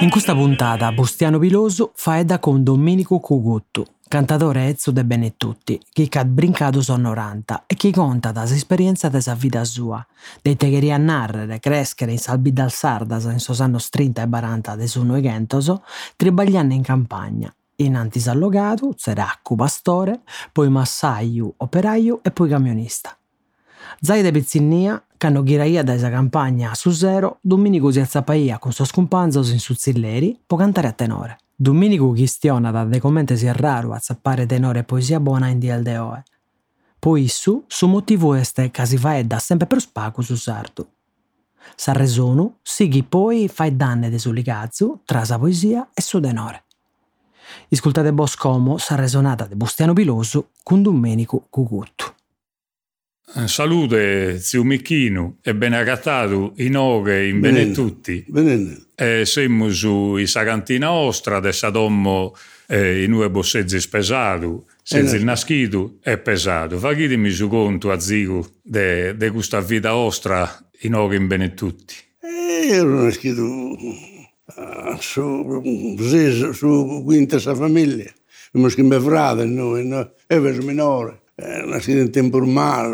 In questa puntata Bustiano Piloso fa edda con Domenico Cuguttu, cantatore ezzo de Benetutti, che ha brincato son 90 e che conta da esperienza de sa vita sua, dei tegheria narrere, crescere in salbi dal Sardas in sos annos 30 e 40 de su Noegentoso, tribagliando in campagna, in antisallogato, seraccu, pastore, poi massaio, operaio e poi camionista. Zai de Pizzinnia, canno ghiraia da esa campagna a su zero, Domenico si alzapaia con sos cumpanzos in suzzilleri, po cantare a tenore. Domenico chistiona da de commente sia raro azzappare tenore e poesia buona in DLDOE. Poi su, su motivo este ca si faedda sempre per spacu su sardu. Sa resonu, sighi poi fai danne de su ligazzu tra sa poesia e su tenore. Iscultate Boscomo sa resonata de Bustiano Piloso con Domenico Cucuttu. Salute zio Michinu e ben agattato in bene tutti. Benenne. E siamo su i sagantina ostra, adesso dommo eh, in due bossezzi spesato, senza il naschito è pesato. Fagitemi su conto a zigo de, de questa vita ostra in oghe in bene tutti. E io non scritto uh, su, su, quinta sa famiglia. Abbiamo scritto mio frate, noi, no? e vedo minore. Eh, nascito in tempo ormai,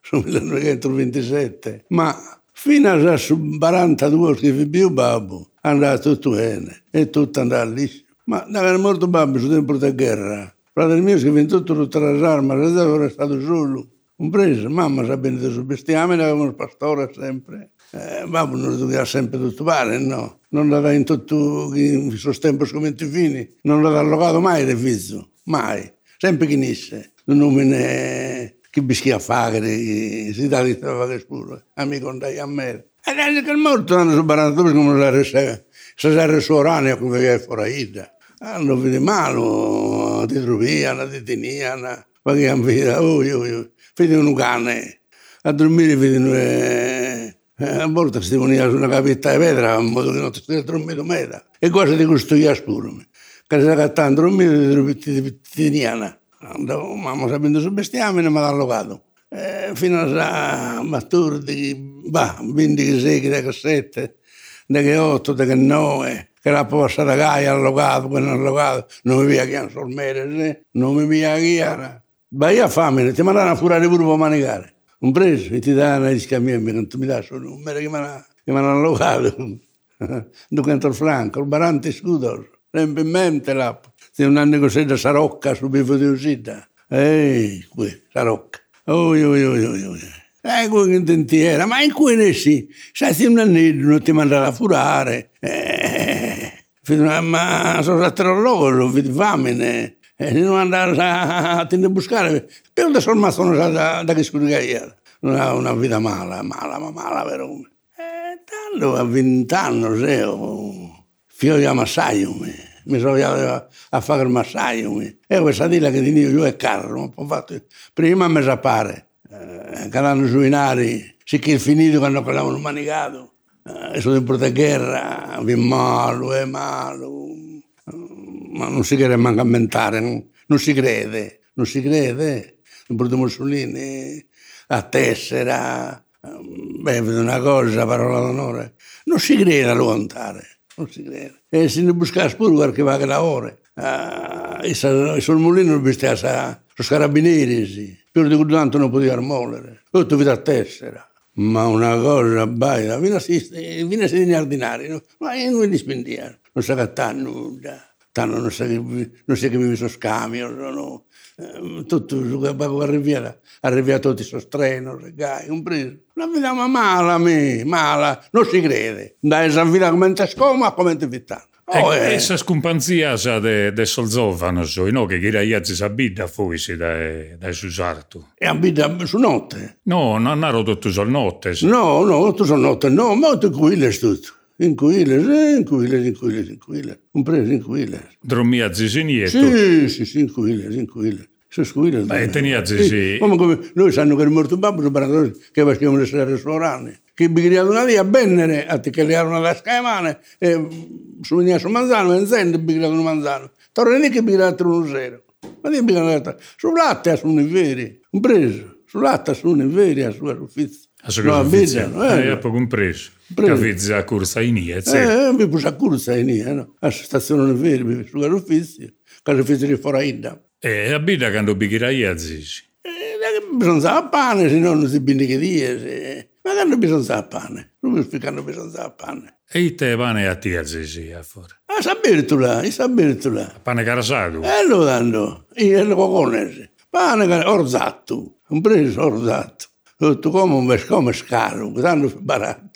sul 1927. Ma fino a su 42 che più babbo, andava tutto bene e tutto andava lì. Ma da era morto babbo sul tempo della guerra. Fratello mio che vinto tutto tra le armi, era stato solo. Compreso, mamma sa bene del suo bestiame, avevamo il pastore sempre. Eh, babbo non doveva sempre tutto fare, no. Non l'aveva in tutto in suo tempo come fini, non l'aveva allogato mai il fizzo, mai. Sempre chi nisse. Non me che bischia fare, si dà di fare spuro, amico andai a me. E lei che è morto hanno su 42 come la resta, se era il suo ranio come veniva fuori da. Hanno vede male, ti troviano, ti teniano, ma che hanno oh, io, io, vedi un cane, a dormire vedi eh, a volte si veniva su una capetta di pedra, in modo che non ti stai dormendo meta. E quasi ti costruiva spuro. Che Κρυζακατάντρου, Τινιάνα. Vamos abrindo o bestiame no Madal Logado. Eh, fino a Matur, bah, 26, 17, 18, 19, che la possa da Gaia allogado, che non allogado, non mi via chi Solmeres, non mi via chi era. Bahia fame, ti mandano a curare pure per manegare. Un preso, e ti danno gli scambiamenti, non ti mi dà solo un numero che mi hanno allogato. Ducento Franco, il barante scudoso. Sempre in mente l'app se un anno così da Sarocca su Bifo di Usita. Ehi, qui, Sarocca. Oi, oi, oi, oi, oi. Eh, qui che dentiera, ma in cui ne sai, se un anno non ti mandare a furare. Eh, ma sono loro, vedi famine. E non andare a, a, buscare. Per da sono rimasto da, da che scudigaia. Non ha una vita mala, mala, ma mala, vero? Eh, tanto a vent'anni, se, figlio di Amassaio, me mi sono a, a fare il massaggio. E questa dilla che dico io è caro, ho fatto prima mi sapare, eh, calando sui nari, sì che il finito quando l'avevano manicato, eh, sono in guerra, vi malo, è malo, ma non si crede manco a mentare, non, non si crede, non si crede. In porta Mussolini, a tessera, beh, una cosa, parola d'onore, non si crede a lontare non si crede. E se ne buscava pure qualche da ore. Ah, e sul mulino non bisogna sa, sono carabinieri, sì. Più di tanto non poteva muovere. Tutto vita a tessera. Ma una cosa baia, viene a sedere ordinari, no? ma io non li spendiamo, non sa che nulla. Tanto non sa che, non sa che mi sono scambio, no? Eh, tutto quando arriva, arriva tutti sul treno, regai, compreso. La vita ma mala, me, mala, non si crede. Dai, sa vita come te scoma, come te vita. Oh, eh. Essa scompanzia sa de, de solzovano, so, no, che gira iazzi sa bida fuisi dai da susartu. E abita su notte? No, non ero tutto sul notte. Sì. No, no, tutto sul notte, no, ma tu quille tutto. In Quiles, eh, in Quiles, in Quiles, in Quiles. Compreso in Quiles. Dormia a Zisinieto? Sì, sì, sì, in Quiles, in Quiles. Sono scuole. Beh, tenia sì, sì. Come, come noi sanno che è morto il babbo, sono che facevano le sere restauranti. Che bigriano una via, bennere, a te che le erano la scaimane, e su veniva su manzano, e sente bigriano un manzano. Torna lì che bigriano uno zero. Ma lì bigriano sul latte sono i veri, un preso. Sul latte sono i veri, a sua ufficio. A sua ufficio. Eh, eh, poco un preso. Preso. a corsa in Ia, Eh, mi puse a corsa in Ia, no? A stazione veri, su ufficio. Di Foraida. E a bida quando bighirai a zici. Eh, bisogna pane, se no non si bindi che dire. Ma quando bisogna pane? Non mi spiegano bisogna pane. E te pane a ti a zici, a fuori. Ah, sabertula, sabertula. Pane carasato? Eh, lo danno. Io lo conosco. Pane orzatto. Un preso orzatto. Tutto come un come scalo, tanto barato.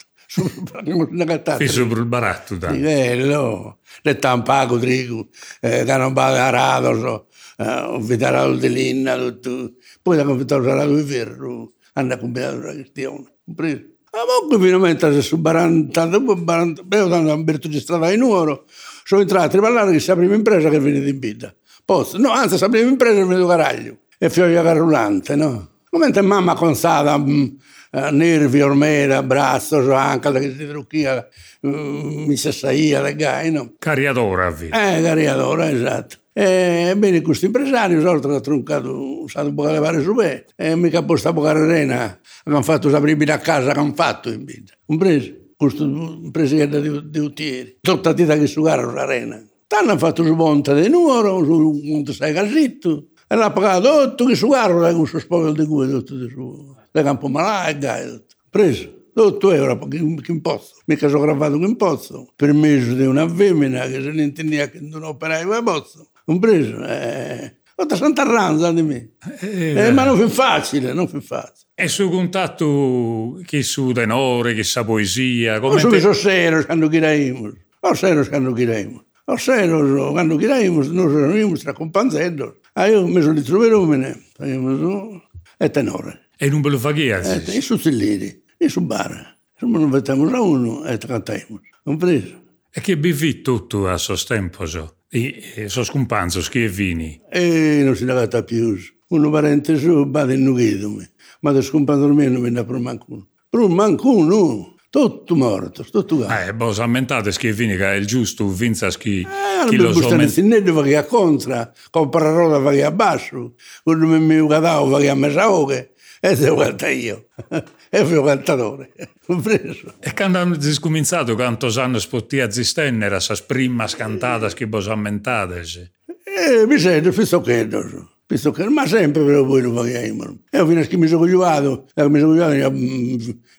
Fisso per il baratto, dai. Bello. Le tampaco, trigo, eh, canambale arato, so uh, veterato di linna, tutto. Poi da confettare di ferro, hanno combinato la questione. Compreso? A poco finalmente 40, dopo 40, io tanto Umberto di strada in numero, sono entrato a parlare che sia la prima impresa che è venuta in vita. Posso? No, anzi, la prima impresa è venuto caraglio. E fioglia carrulante, no? Come mamma consata, mh, uh, nervi, ormera, braccio, anche la che si trucchia, uh, mi sassaia, le gai, no? Cariadora, vita. Eh, cariadora, esatto. Ebbene, questo impresario, soltanto ha troncato, è stato un po' a levare su me, e mica posta poca arena, hanno fatto la prima a casa che hanno fatto in vita. Compreso? Questo presidente di, di Uttieri. Tutta tita che sugare l'arena. Hanno fatto su monte di numero, su monte sei casitto, e l'ha pagato tutto che sugare, da questo spoglio di cui, tutto di su, da campo malaga, tutto. Preso. 8 euro, che, che imposto. Mica sono gravato che imposto. Permesso di una femmina che se ne intendeva che non operava il posto compreso? Eh, Tutta Santa Ranza di me. Eh, eh, ma non fu facile, non fu facile. E su contatto che su denore, che sa poesia, come... Su te... sero quando chiraimus, o sero quando chiraimus. O sero quando chiraimus, noi riunimus tra companzellos. Ah, io mi sono ritrovato e tenore. E non ve lo faghias? E su zilliri, e su bar. Insomma, non vediamo a uno e cantiamo. Compreso? E che bevi tutto a sostempo, so? E, e sono scompanzo, che vini? E non si lagata più. Uno parente su, bada in nughedo, ma da scompanzo mio non venne per mancuno. Per mancuno! Tutto morto, tutto gatto. Eh, boh, ammentate che vini che è il giusto, vinza chi, eh, chi lo so. Non va che a contra, compra roda va che a basso, quando mi mi gadavo va che a mesaoche, e se lo canta io. e fui cantatore, compreso. E quando hanno scominciato, quanto sanno spottia zistennera, sa prima scantata che vos ammentate? Eh, mi sento, visto che visto che ma sempre però poi lo paghiamo. E fino a che mi sono cogliato, mi sono cogliato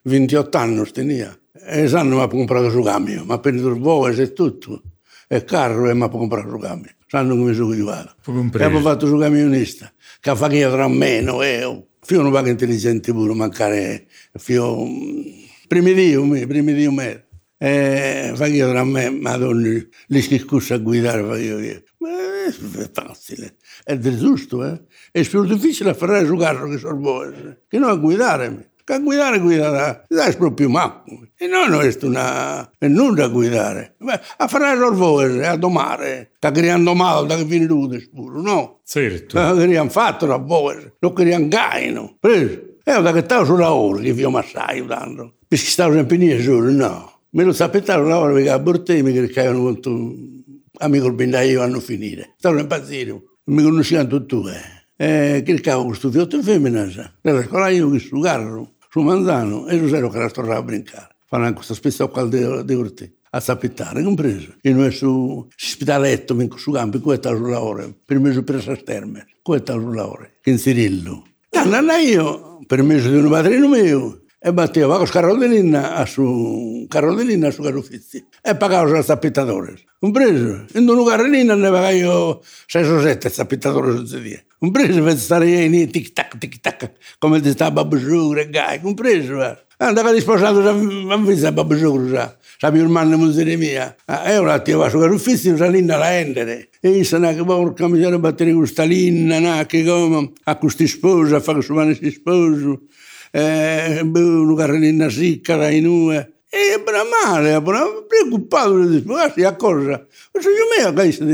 28 anni tenia. E sanno mi ha comprato su cambio, mi ha preso il volo e tutto. E carro e mi ha comprato su cambio. Sanno che mi sono cogliato. E abbiamo fatto su camionista, che fa che io tra meno, io. Fio non va intelligente pure, mancare, fio primidio, primidio me. E fa io tra me, madonna, li schiccusse a guidare, fa io via. Ma è facile, è del giusto, eh? È più difficile fare su carro che sorboese, che non a guidare. Che a guidare guida da, proprio macchina. E non è una, è nulla a guidare. A fare sorboese, a domare, che creando male, che viene tutto spuro, no? Certo. Che abbiamo fatto la boese, non che gaino. Preso. E da che stavo sul lavoro, che vi ho massaio tanto. Perché stavo sempre lì solo, no. Me lo sappettavo un lavoro perché a Bortemi che avevano molto amico il bendaio vanno a finire. Stavano impazzire, mi conoscevano tutti. Eh, che cavolo questo fiotto femmina, sa. Nella scuola io che su carro, su manzano, e Giuseppe che la tornava a brincare. Fanno anche questo spesso qua di, di Orte a sappittare, compreso. E noi su spitaletto, su campo, questo sul lavoro, per me su presa sterme, questo sul lavoro, in Cirillo. Tanto io, per me di un padrino mio, E bateu, os Carolina a su Carolina a su garuficio. E pagaos aos zapitadores. Un preso. Indo no Carolina nevagai o seis ou sete zapitadores ese día. Un preso, vez estar aí ni tic-tac, tic-tac, como ele estaba ah, babusugre, gai, un preso, va. Andaba disposado, xa van visa babusugre, xa. Xa mi irmán non dire mía. Ah, e ora ti vas ao garuficio, xa linda la endere. E isa na que vamos camiñar a bater gustalina, na que goma, a custi sposa, fa que sumane si sposo eh, veu no carril na sícara e nua, e para male, para preocupado, le dixo, ah, a cosa. O señor meu, que dixo,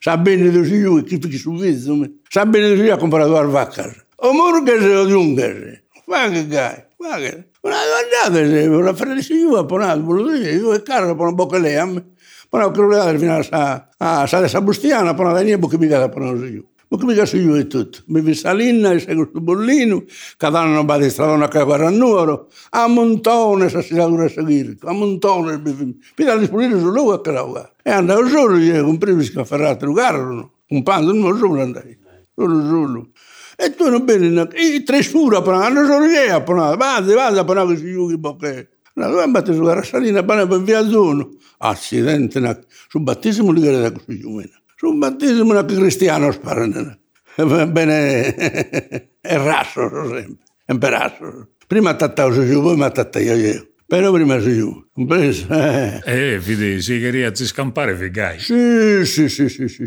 xa bene do señor, que fique subido, sabene do señor comparado ás vacas. O moro que se o de un guerre. Fá que cae, fá que... Una andade, unha felicidade, por nada, por lo dije, eu e carro, por un boca leame. Bueno, creo que al final a, a, a Sabustiana, por nada, ni porque me dada por un señor comunicação e juventude. Mivisalina, Segusto Bollino, cada ano va badizado naquele barranúaro, a montones a cidadura a seguir, a montones, pida disponíveis o logo aquela lugar. E anda o solo, e cumprivis que aferrate o garro, un pan, non solo andai, solo solo. E tu non vedi, e tre sfura, non solo lei nada, panare, vada, vada nada, que che si que perché... Na dove andate su Garasalina, pane per via Zono. Accidente, na... su battesimo li gara da così giumena. Son na que cristianos paran. Bene e rasos, sempre, en perazos. Prima tata se giù, poi mi tattaio io. Però prima si giù, compreso? Eh, fidi, si queria ti scampare, figai. Si, si, si, si, sì.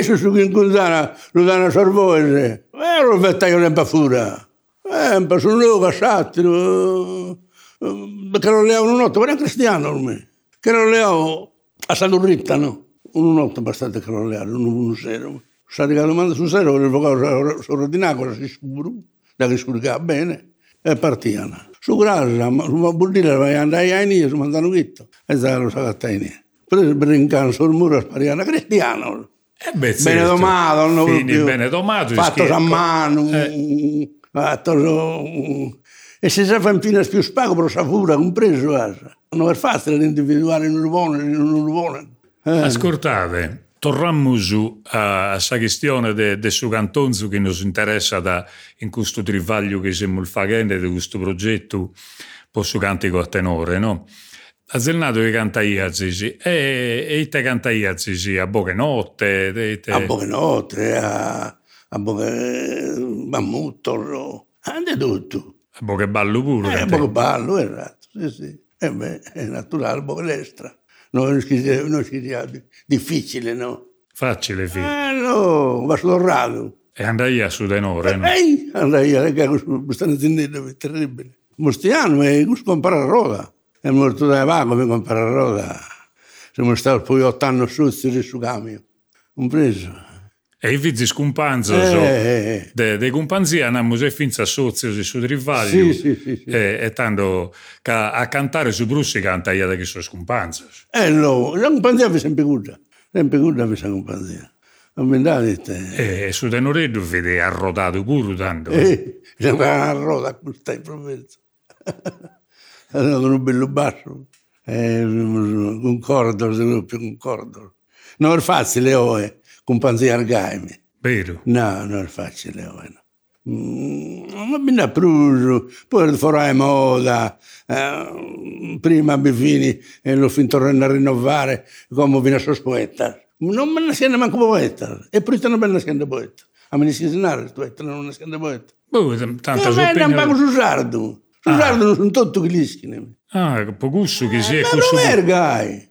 Isso su che incontrana, lo danno sorvose. E lo vettaio sempre fura. Sempre, sono loro passati. Perché lo leavano notte, ma era cristiano ormai. Che lo leavo a Salurritta, no? Una notte leavo, un, un sero. Sta domanda su sero, il vocale soordinato, si scuro, da che scuricava bene, e partiano. Su grasa, su vuol dire che andai a Inia, su mandano chitto, e stava lo sagatta Inia. Preso brincando sul muro, spariano, cristiano. Eh beh, certo. Bene domato, non Fini bene domato. Fatto a mano, eh. fatto... E se si fa in fine più spago, però sa pure, compreso. Non è facile individuare in un in un buono. Eh. Ascoltate, torniamo a questa questione del de suo cantonzo che ci interessa da, in questo trivaglio che siamo facendo di questo progetto su cantico a tenore, no? A Zelnato che canta Iazisi e, e te canta Iazisi a poche notte. Te... A poche notte, a, a poche mammutto, di tutto. A poche ballo pure. Eh, a poche ballo, esatto, sì, sì. E beh, è naturale, a poche l'estra. Non è difficile, no? Facile, figlio. Eh, no, va slorrato. E andai a su tenore, no? Ehi, andai a, che stanno zindendo, è terribile. Mostiano, e compara a roda è morto da vago mi compare la roda. Siamo stati poi otto anni su su camion, compreso. E i figli scumpanzo, eh, so, eh, de, de companzia andiamo se finza sozio su Trivaglio sì, sì, sì, sì. e, e tanto ca, a cantare su Brussi canta io da che sono scumpanzo. Eh no, la companzia vi sempre guda, sempre guda questa companzia. Non mi date te. E su Tenoreddo vede arrodato pure tanto. Eh, sembra una roda questa in provincia. con un bello basso, eh, un corridor, più un corridor. Non è facile, oh, eh, con panzia argaimi. Vero? No, non è facile, oh, no. Mm, ha preso, poi farai moda, eh, prima mi fini e lo fin tornare a rinnovare come viene a sospetta. Non me ne sente manco poeta, e poi non me ne sente poeta. A me ne si senare, non ne sente poeta. Boh, tanto so. Ma non pago su sardo. Giugardo ah. sono tutti glischi. Ah, pocusso che si è eh, questo. Ma promergai,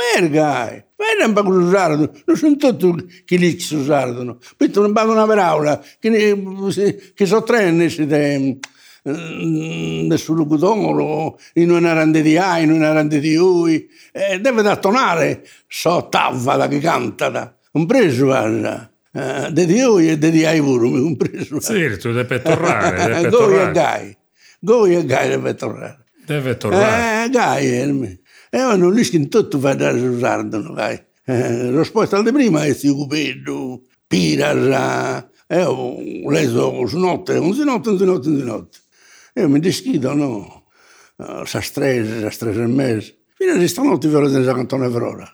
promergai. Ma non pago su sardo, non sono tutti glischi su sardo. Poi non pago una paraula, che, che so trenne siete sul locutore, in una rande di A, in una rande di U, eh, deve da tonare, so tavva che canta, da. compreso guarda. Uh, de Dio e de di ai pure, compreso. Certo, deve tornare, deve tornare. Goi e gai. Goi e Gai deve tornare. Deve tornare. Eh, Gai, eh, e non riesco in tutto a dare usardono, Gai. Eh, risposta al di prima è Cupido, Piras, e ho leso su notte, un si notte, un si notte, un si notte. E mi dischido, no? Sa strese, sa strese e mezzo. Fino a stanotte vi ho detto cantone Flora.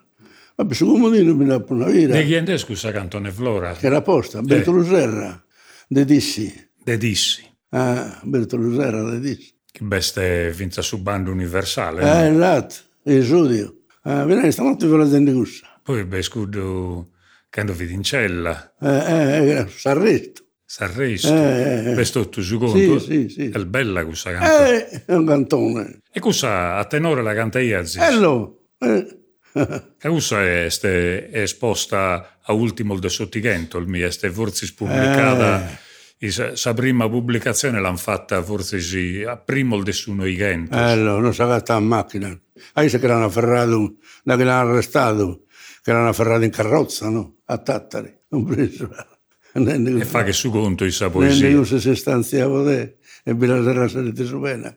Vabbè, su comodino mi dà una vita. De chi è scusa cantone Flora? Che era posta, Bertolo Serra, De Dissi. De Dissi. Ah, Bertoluso era da dice. Che beste finza su bando universale. Eh, no? esatto, il giudio. Ah, viene stanotte ve la gente gussa. Poi beh, scudo, quando vedi in cella. Eh, eh, eh s'arresto. S'arresto. Eh, eh, Questo tu su conto? Sì, sì, sì. È bella questa canzone. Eh, è un cantone. E cosa a tenore la canta Iazis? Ello. Eh. e questa è, è esposta a ultimo del sottighento, il mio, è forse pubblicata... Eh la prima pubblicazione l'hanno fatta forse sì, a primo di su noi Gentos. Eh, no, non sa che a macchina. Ahí se che l'hanno afferrato, da che l'hanno arrestato, che l'hanno afferrato in carrozza, no? A Tattari, non preso. E fa che su conto questa Nelle poesia. cose si stanziava te e vi la terra salite su pena.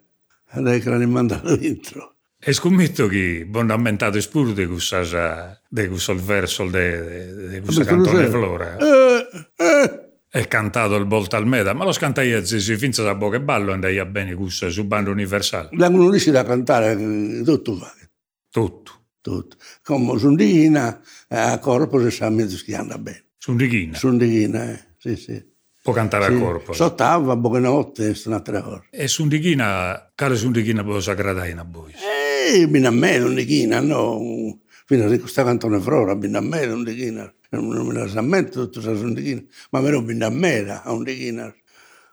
Adesso che l'hanno mandato dentro. E scommetto che buon ammentato spuro di questa di questo verso di lo cantone. Flora. Eh, eh. È cantato il volta al meta, ma lo scantai a zesi finza da bocca e ballo andai a bene questo su bando universale. La non riesce a cantare eh, tutto fa. Tutto. Tutto. Come Sundina, a corpo si sa mezzo che anda bene. Su un righina. Sundina, eh. Sì, sì. Può cantare sì. a corpo. Sottava, buonanotte, un'altra cosa. E su un righina, care su un righina può sagradare in voi. Eh, bin a me, non dichina, no. Fino a questa cantone frora, bin a me, non dichina. Non me la tutto sa un dichina. Ma però bin a me, a un dichina.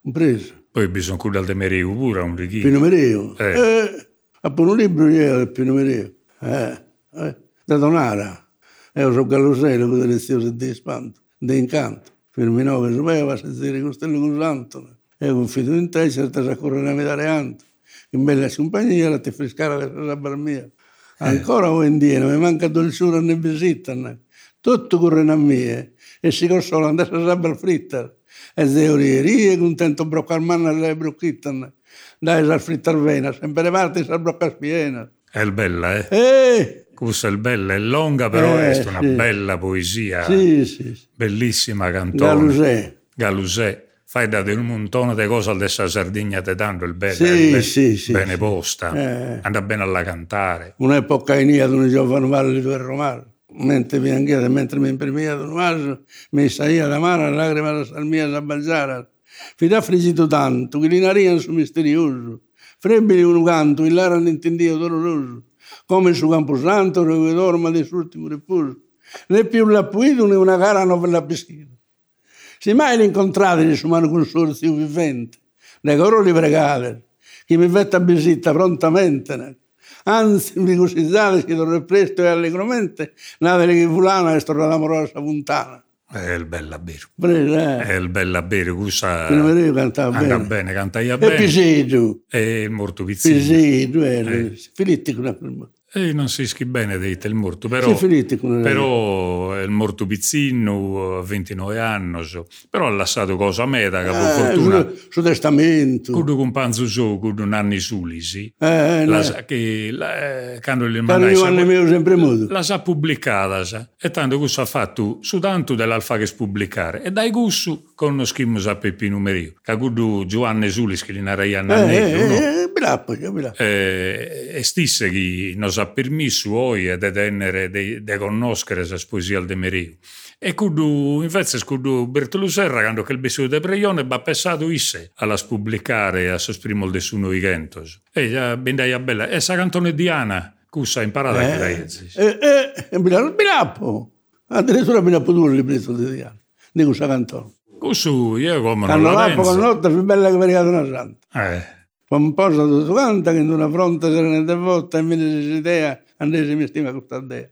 Compreso. Poi bisogna curare del mereu pure a un righina. Pino Mereo. Eh. Eh. Appena un libro io del Pino Mereo. Eh. eh. Da Donara. E io sono Gallosello, con delle stiose di spanto, di incanto. Firminò che sapeva, se si ricostello con santo. E con fido in te, certo si accorre a medare anto. In bella compagnia, la ti frescara la roba mia. Ancora oggi in dia, non mi manca dolciura né visita. né. Tutto corre a me. E si consola andare a sabba fritta. E teorie, contento broccare manna alle brocchitte. Dai, sa frittar vena, sempre parte sa brocca spiena. È il bella, eh? Eh, Questa è il bella, è longa, però Eh, è una sì. bella poesia. sì, sì. Bellissima cantone. Galusè. Galusè. Fai da un montone di cose al dessa Sardegna te tanto il bella. Sì, il be- sì, sì, Bene posta. Eh. Anda bene alla cantare. Un'epoca in ia d'un giovane valle di Romano. mente bianguera mentre mi imprimia d'un vaso, mi saia la mano lacrima la salmia mie s'abbalzaran. Fidà frigito tanto, che l'inaria su misterioso, frebbili un canto, il lara l'intendio doloroso, come su Camposanto, dove dorma di sull'ultimo riposo. Né più la puido, né una gara non ve la pescito. Se mai l'incontrate in mano consorzio vivente, ne coro li pregate, che mi vetta a visita prontamente, Anzi, mi cosizzate che dovrei presto e allegramente, nave che fulana e storna l'amorosa puntana. È il bella bere. Preso, eh. È il bella bere. Questa Non vedevo cantare anda bene. bene, cantaia E bene. E il morto pizzino. Piseto, eh. Filitti con la E non si schi bene di te il morto, però... Con Però è il morto pizzino, 29 anni, però ha lasciato cosa a me, da per Eh, fortuna... su, su testamento. Con panzo so, cudo un anni suli, sì. Eh, La no. sa- che la, eh, quando gli Quando mandai sa- mio sempre muto. la sa pubblicata sa. e tanto questo ha fatto su tanto dell'alfa che spubblicare e dai gussu conoscimmo a Peppi Numerio che cudo Giovanni Sulis che li narai a Eh, Nannello no? eh, eh, bilappo, cioè, bilappo. Eh, e stisse che nos ha permesso oggi di tenere, di, di conoscere questa poesia al Demerio. E cudo, invece, cudo Bertolo Serra, quando che il besito de Preione, va pensato isse alla spubblicare a sosprimol de suno igentos. E già, bendai a bella, e sa cantone Diana, cussa imparata che lei Eh, eh, eh, bilappo, bilappo. Addirittura bilappo due il libretto di Diana. Di questa cantone. Cussu, io come non la l'appo con penso. notte più bella che mercato una santa. Eh, Pomposa tutto canta che in una fronte serena e devota e mi dice idea, andese mi stima questa idea.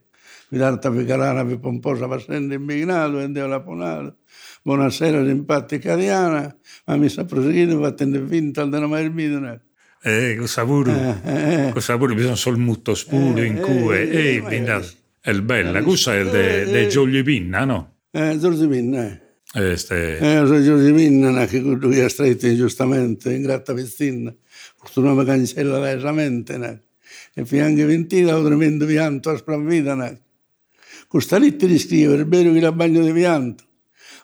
Mi d'alta picarana più pomposa passando immignato e Dio la ponato. Buonasera simpatica Diana, ma mi sa proseguito fattendo finta al mai il eh, cosa pure, eh, cosa pure, bisogna sol mutto spuro in cue, eh, e eh, bindato. È bella, questa è de, de Giulio Pinna, no? eh, Zorzipinna, eh. Eh, ste- Eh, io sono Giorgimina, che lui ha stretto ingiustamente, in gratta vestina, questo nome cancella la mente, ne. e fianche ventita, un tremendo pianto a spravvita, ne. Questa lettera di scrivere, è vero che la bagno di pianto,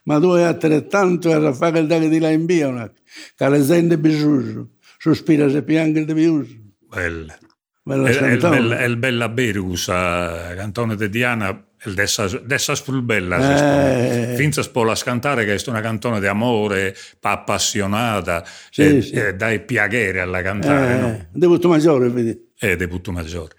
ma tu hai altrettanto a fare il che ti la invia, ne. che le sente bisogno, sospira se piange di piuso. bella. Bella È, è, il bella, è il bella Bergus, a cantone di Diana, il dessa, dessa spulbella. Eh. Finza spola scantare che è una cantone di amore, pa- appassionata, Sì, e, sì. e dai piacere alla cantare, no? Eh, debutto maggiore, vedi. E di putto maggiore.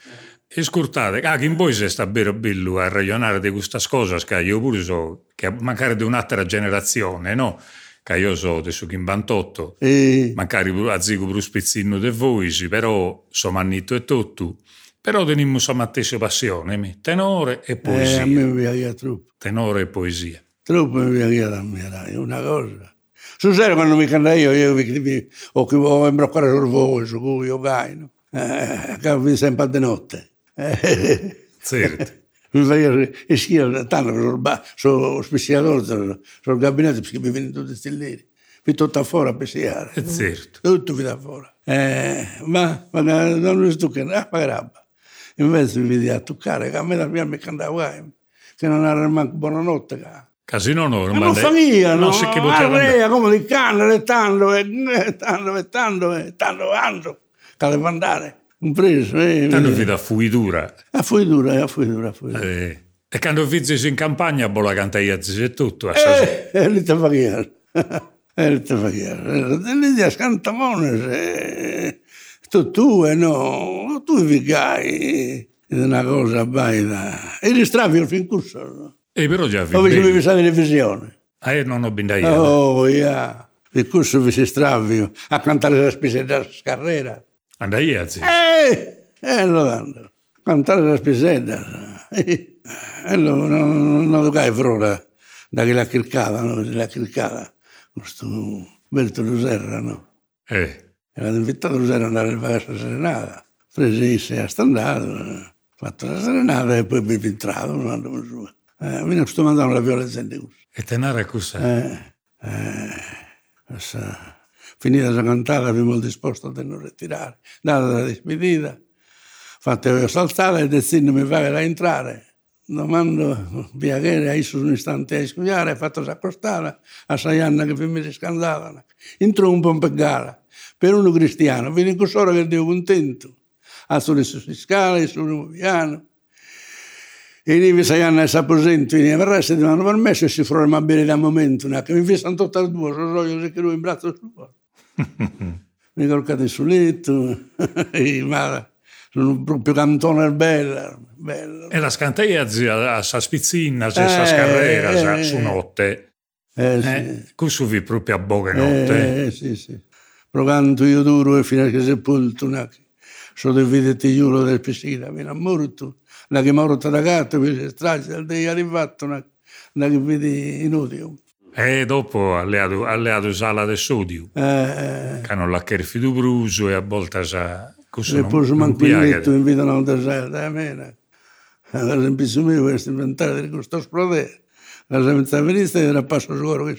E scurtate, ah, che in voi si sta vero bello a ragionare di queste cose, che io pure so, che magari di un'altra generazione, no? Che io so di su Chimbantotto, E, magari a zico un spezzino di voi, però sono annito e tutto. Però la stessa passione, mi. tenore e eh, poesia. a me mi piace troppo. Tenore e poesia. Troppo mi piace da me, dai, una cosa. Sul serio, quando mi canta io, io mi, mi, o che ho imbroccare sul voce, su cui io gaino. Eh, vi sempre di notte. Eh, Certo. mi e schia tanto sono speciatore sul gabinetto perché mi vengono tutti stellini mi tutto fuori a pesciare E certo. tutto mi da fuori eh, ma, ma non lo sto che ah, ma grabba invece mi vedi a toccare che a me da mia mi cantava che non era manco buonanotte che Casino no, ma non famiglia, no? Non si che poteva come di canne, e tanto, e tanto, e tanto, e tanto, tanto, che deve andare. Un preso, eh. Tanto vi da fuitura. A fuitura, a fuitura, a fuitura. Eh. E quando vizzi in campagna, bola cantaia e tutto. Eh. Eh, lì te fa chiaro. Eh, lì te fa chiaro. Lì ti scantamone, eh. Tu, tu, e no, tu vigai. È una cosa baida. E li stravi al fin no? E però già vi Ho visto mi sa televisione. Eh, non ho bindaia. Oh, yeah. Il corso vi si stravio a cantare la spesa da scarrera. Andai a. Eh, eh, lo danno. Cantare la spesetta. Eh, non, non, non lo cai frora da che la criccava, no? La criccava. Questo Berto Luserra, no? Eh. Era invitato Luserra ad andare a fare la serenata. Prese in sé a standato, fatto la serenata e poi mi entrato, non andavo su. Eh, mi sto mandando la violenza in Deus. E tenere cos'è? Eh, eh, essa, finita la cantata abbiamo disposto a non ritirare. Data la despedita, fatte saltare e destino mi fa entrare. Domando Biaghere a isso un istante a studiare, fatto accostare a sei anni che mi scandavano. Intro un po' per gara, per uno cristiano, viene con solo che Dio contento. A sulle sue scale, sul piano. E lì sei anni si apposento, e verrà se ti hanno permesso e si forma bene da momento, che mi fissano tutte e due, sono roglio che lui in braccio suo. mi colcate sul letto, ma sono proprio cantone bella, bella. E la scantaia zia a sa spizzina, c'è sa scarrera, eh, su notte. Eh, sì. Eh, questo vi proprio a boga notte. Eh, sì, sì. Pro canto io duro e fino a che sepolto, di vedete giuro del pescina, mi ha morto. La che morta da gatto, mi si strage, al dei arrivato, una, una che vedi inutile. E dopo alleato, alleato sala del sodio, Eh, che hanno la kerfido bruso e a volte sa... Questo e non, poi su non deserto, a me. Per esempio, mio, questo inventare di questo sprode. La semenza venista era passo sicuro che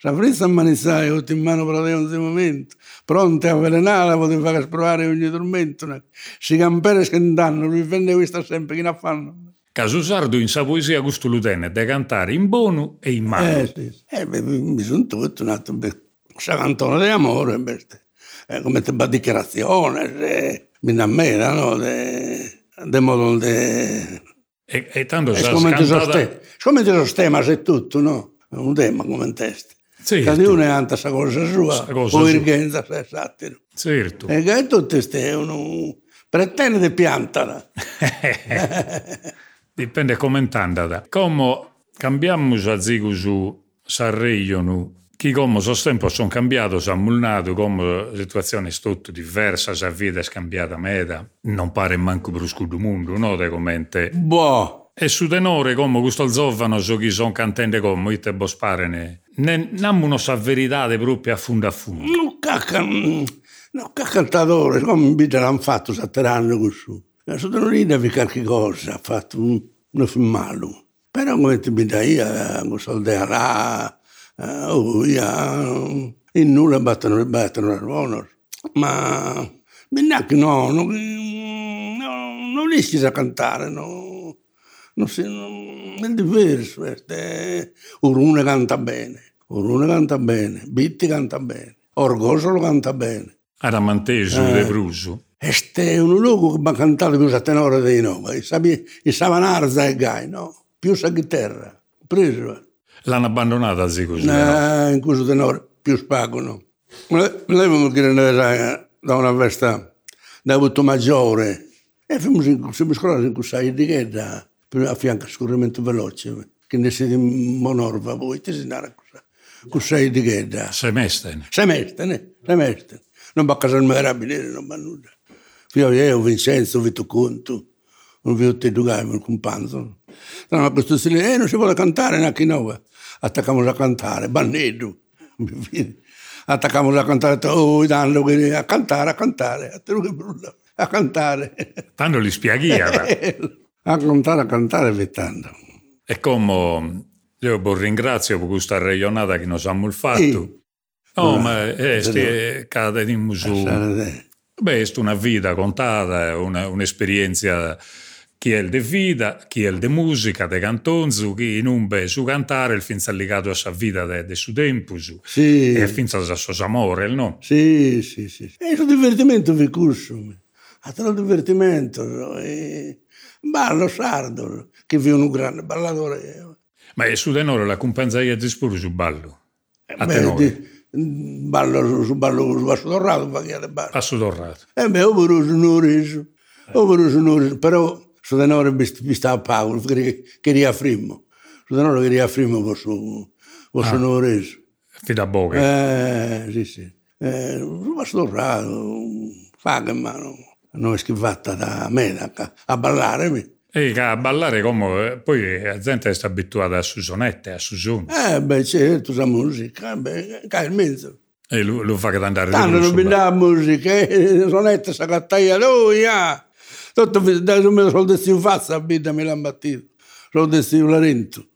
s'avvrizza. S'avvrizza a manissare, tutti in mano per in questo momento. Pronte a avvelenare, poteva fare sprovare ogni tormento. Si campere scandano, lui vende questa sempre, chi ne fanno? Caso sardo in sa poesia gusto lutene da cantare in buono e in mano. Eh, sì. Eh, beh, mi sono tutto, un beh, sa cantone di amore, beh, eh, come te dichiarazione, eh, mi innamora, no? De, de modo de... E, e tanto sa come scantata... soste, come ti sistema c'è tutto, no? Un tema come in testa. Sì, Cada ha questa cosa sua, cosa o sua. è satiro. Certo. E che tutte queste, uno pretende di piantala. Dipende come intendata. Come cambiamo a zigu su Sanremo, chi come sos tempo sono cambiato, sono mulnato, come la situazione è tutta diversa, la vita è scambiata meta, non pare manco brusco do mondo, no, de commente. Boh, E su tenore, come questo zovano, so chi sono cantante come, ite bo sparene, ne nammo sa verità proprio a fondo a fondo. non cacca, non cacca cantatore, come in vita l'hanno fatto sette anni così. Adesso non ride per qualche cosa, ha fatto un, un film malo. Però come ti mi dai, eh, con soldi a là, eh, oh, ja, in nulla battono, battono il bonus. Ma neanche no, non, no, non riesci a cantare, no. Non si, non, è diverso. Este. Urune canta bene, Urune canta bene, Bitti canta bene, Orgoso lo canta bene. Aramanteso Eh. de Bruso. Este è un luogo che mi ha cantato più a tenore dei nove, il Savanarza e Gai, no? Più sa chitarra, preso. L'hanno abbandonata così così. no? Eh, in questo tenore più spago, no? Lei mi chiede da una festa da avuto maggiore e siamo in scuola in questa etichetta a fianco al scorrimento veloce che ne siete in monorva voi ti si andare questa etichetta Semestene. semestre ne semestre non va a casa il carabinieri non va nulla. Io io Vincenzo Vito Conto non vi ho detto che il compagno no, ma questo stile eh, non si vuole cantare neanche noi attaccamo a cantare Bannedo attaccamo a cantare oh danno che- a cantare a cantare a te che brulla a cantare. Tanto li spiaghiava. A cantare, a cantare vitando. E come io vi ringrazio per questa regionata che nos abbiamo fatto. Sì. No, ma è cada di. Sarete. Beh, è una vita contata, una, un'esperienza chi è di vita, chi è di musica, di cantonzu, chi non beh, su cantare, il finza legato a sa vita del suo tempo, su. Sì, e finza a suo amore, no? sì, sì, sì. È un divertimento vi curso. A te divertimento. E... Ballo sardo, che vi un grande ballatore. Ma è su tenore la compensaia di spuru su ballo. A Beh, di- ballo su, su ballo su basso dorrato, che è ballo. a su dorrato. E beh, ho voluto un riso, ho voluto un riso, però su tenore mi, mi sta a Paolo, che queria frimmo. Su tenore queria frimmo per su, per su un riso. Fida boga. Eh, sì, sì. Eh, su basso dorrato, fa che mano, non è schivata da me a, a ballare. mi. E che a ballare come... eh, Poi la gente sta abituata a su sonette, a su suono. Eh, beh, certo, la musica, eh, beh, che è il mezzo. E lo, lo fa che andare Tanto non mi dà musica, eh, sonetta sa cattaia lui, ah. Tutto da me lo destino in faccia, la vita me l'ha battito. Lo destino Larento.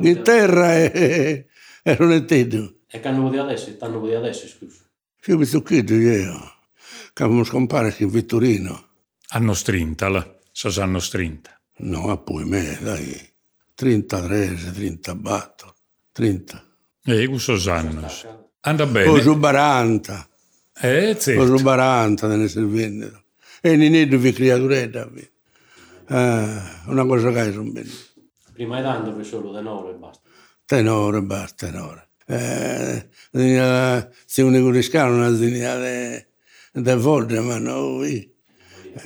In terra e, e non è tetto. E che hanno di adesso, il tanno di adesso, scusa. Io mi sto chiedo io, che abbiamo scompare in Vittorino. Hanno strinta, là. So se hanno strinta. No, ma poi me, dai. 33, 30 batto. 30. E questo sanno. Anda O bene. su 40. Eh, O certo. su 40 ne servindo. E Nineddo vi creaturetta. Eh, una cosa che sono bene. Prima di tanto per solo tenore e basta. Tenore, basta, tenore. Eh, se uno conosca una linea de volte, ma no, eh,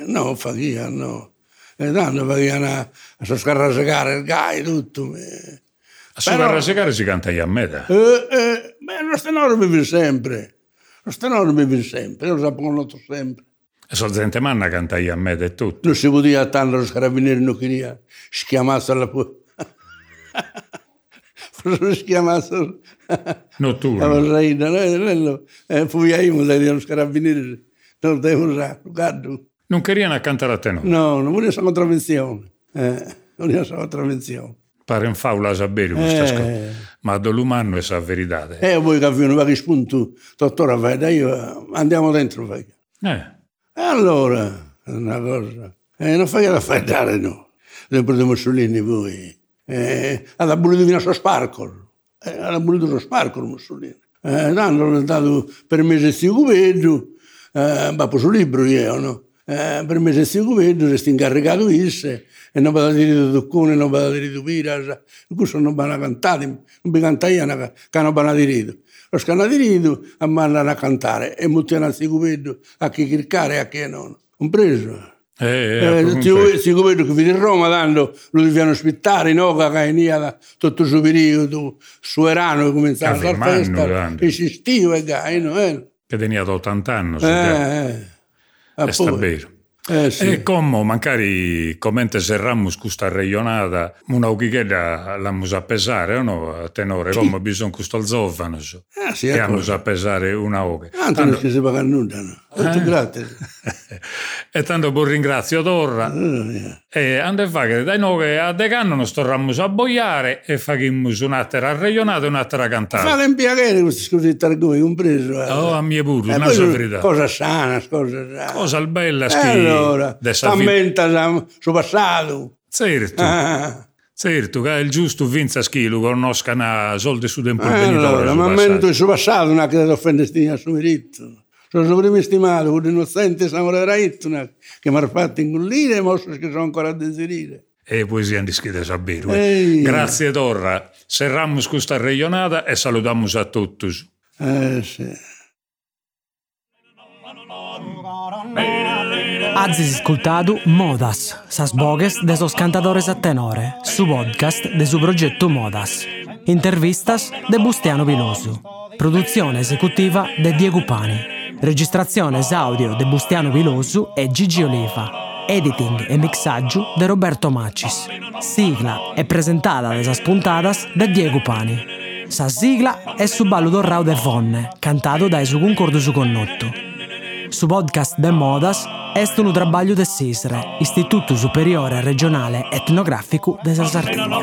no, fa chi, no. E tanto fa chi a so scarrasegare il gai, tutto. Eh, A su Però- carrasegare si canta a meta. eh, ma lo stenore mi vive sempre. Lo stenore mi vive sempre, io lo sapevo sempre. E so gente manna canta a meta e tutto. Non si poteva tanto, los carabinieri non queria schiamasse alla pu- Forse schiamasse la Notturno. reina, no? Eh, poi io dai carabinieri non devo usare. Non queriano a cantare a tenore. No, non voglio contravvenzione. Eh, non voglio contravvenzione. Pare in faula a sapere questa Eh. cosa. Ma dall'umano è sa verità. Eh. Voi che vi non che spunto, dottore, vai, dai, andiamo dentro, vai. Eh. E allora, una cosa, eh, non fai da fare, no. Sempre di Mussolini voi. Eh, ha abolito fino a suo sparcolo. era munido nos parcos Mussolini. Eh, hanno dato permessi il governo, eh, ma posso libro io, no? Eh, permessi il governo, si incaricato isse, e non vado a dire Duccone, non vado a dire Piras, questo non vanno a cantare, non mi canta io, che non vanno a dire. Lo scanadirido a mandare a cantare e mutare a governo a chi cercare e a chi non. Compreso? Eh, eh, Eh, appunto. si si governo che viene a Roma tanto lo devono aspettare, no? Che veniva tutto il suo periodo, su erano cominciava Che la vimano, festa, esistiva e gai, no? Eh, Che tenia 80 anni. eh, eh. Ah, sta vero. Eh, sì. E come magari commente serrammo questa regionata, una uchichetta l'ammo a pesare, o no? A tenore, come bisogna questo zovano. So. Ah, sì, E ecco. ammo a pesare una oche. Tanto non si paga nulla, no? Tutto gratis. E tanto poi ringrazio Torra. Eh, E ande fa che dai noi che a Decano non storrammo a boiare e facciamo un'altra regionata e un'altra cantata. Fate un piacere questi scusi targoi, compreso. eh. Oh, a mie pure, Eh, una verità. Cosa sana, cosa sana. Cosa bella schi allora, dessa vita. commenta sul passato. Certo, Ah, certo, che è il giusto vinza schi lo conoscano soldi su tempo eh, allora, su ma mento il suo passato non ha offendersi a suo diritto. Sono il primo stimato, un innocente samurai che mi ha fatto ingollire e mostro che sono ancora a desiderare. E poesia di schede sabiru. Ehi. Grazie Torra. Serramos questa regionata e salutiamo a tutti. Eh sì. Azis ascoltado Modas, sas bogues de sos cantadores a tenore, su podcast de su progetto Modas. Intervistas de Bustiano Viloso. Produzione esecutiva de Diego Pani. Registrazione audio de Bustiano Viloso e Gigi Oliva. Editing e mixaggio de Roberto Macis. Sigla è presentata de sas puntadas de Diego Pani. Sa sigla è su ballo dorrao de Fonne, cantato da su concordo su connotto. Su podcast de Modas est un trabalho de SISRE, Istituto Superiore Regionale Etnografico de Sardegna.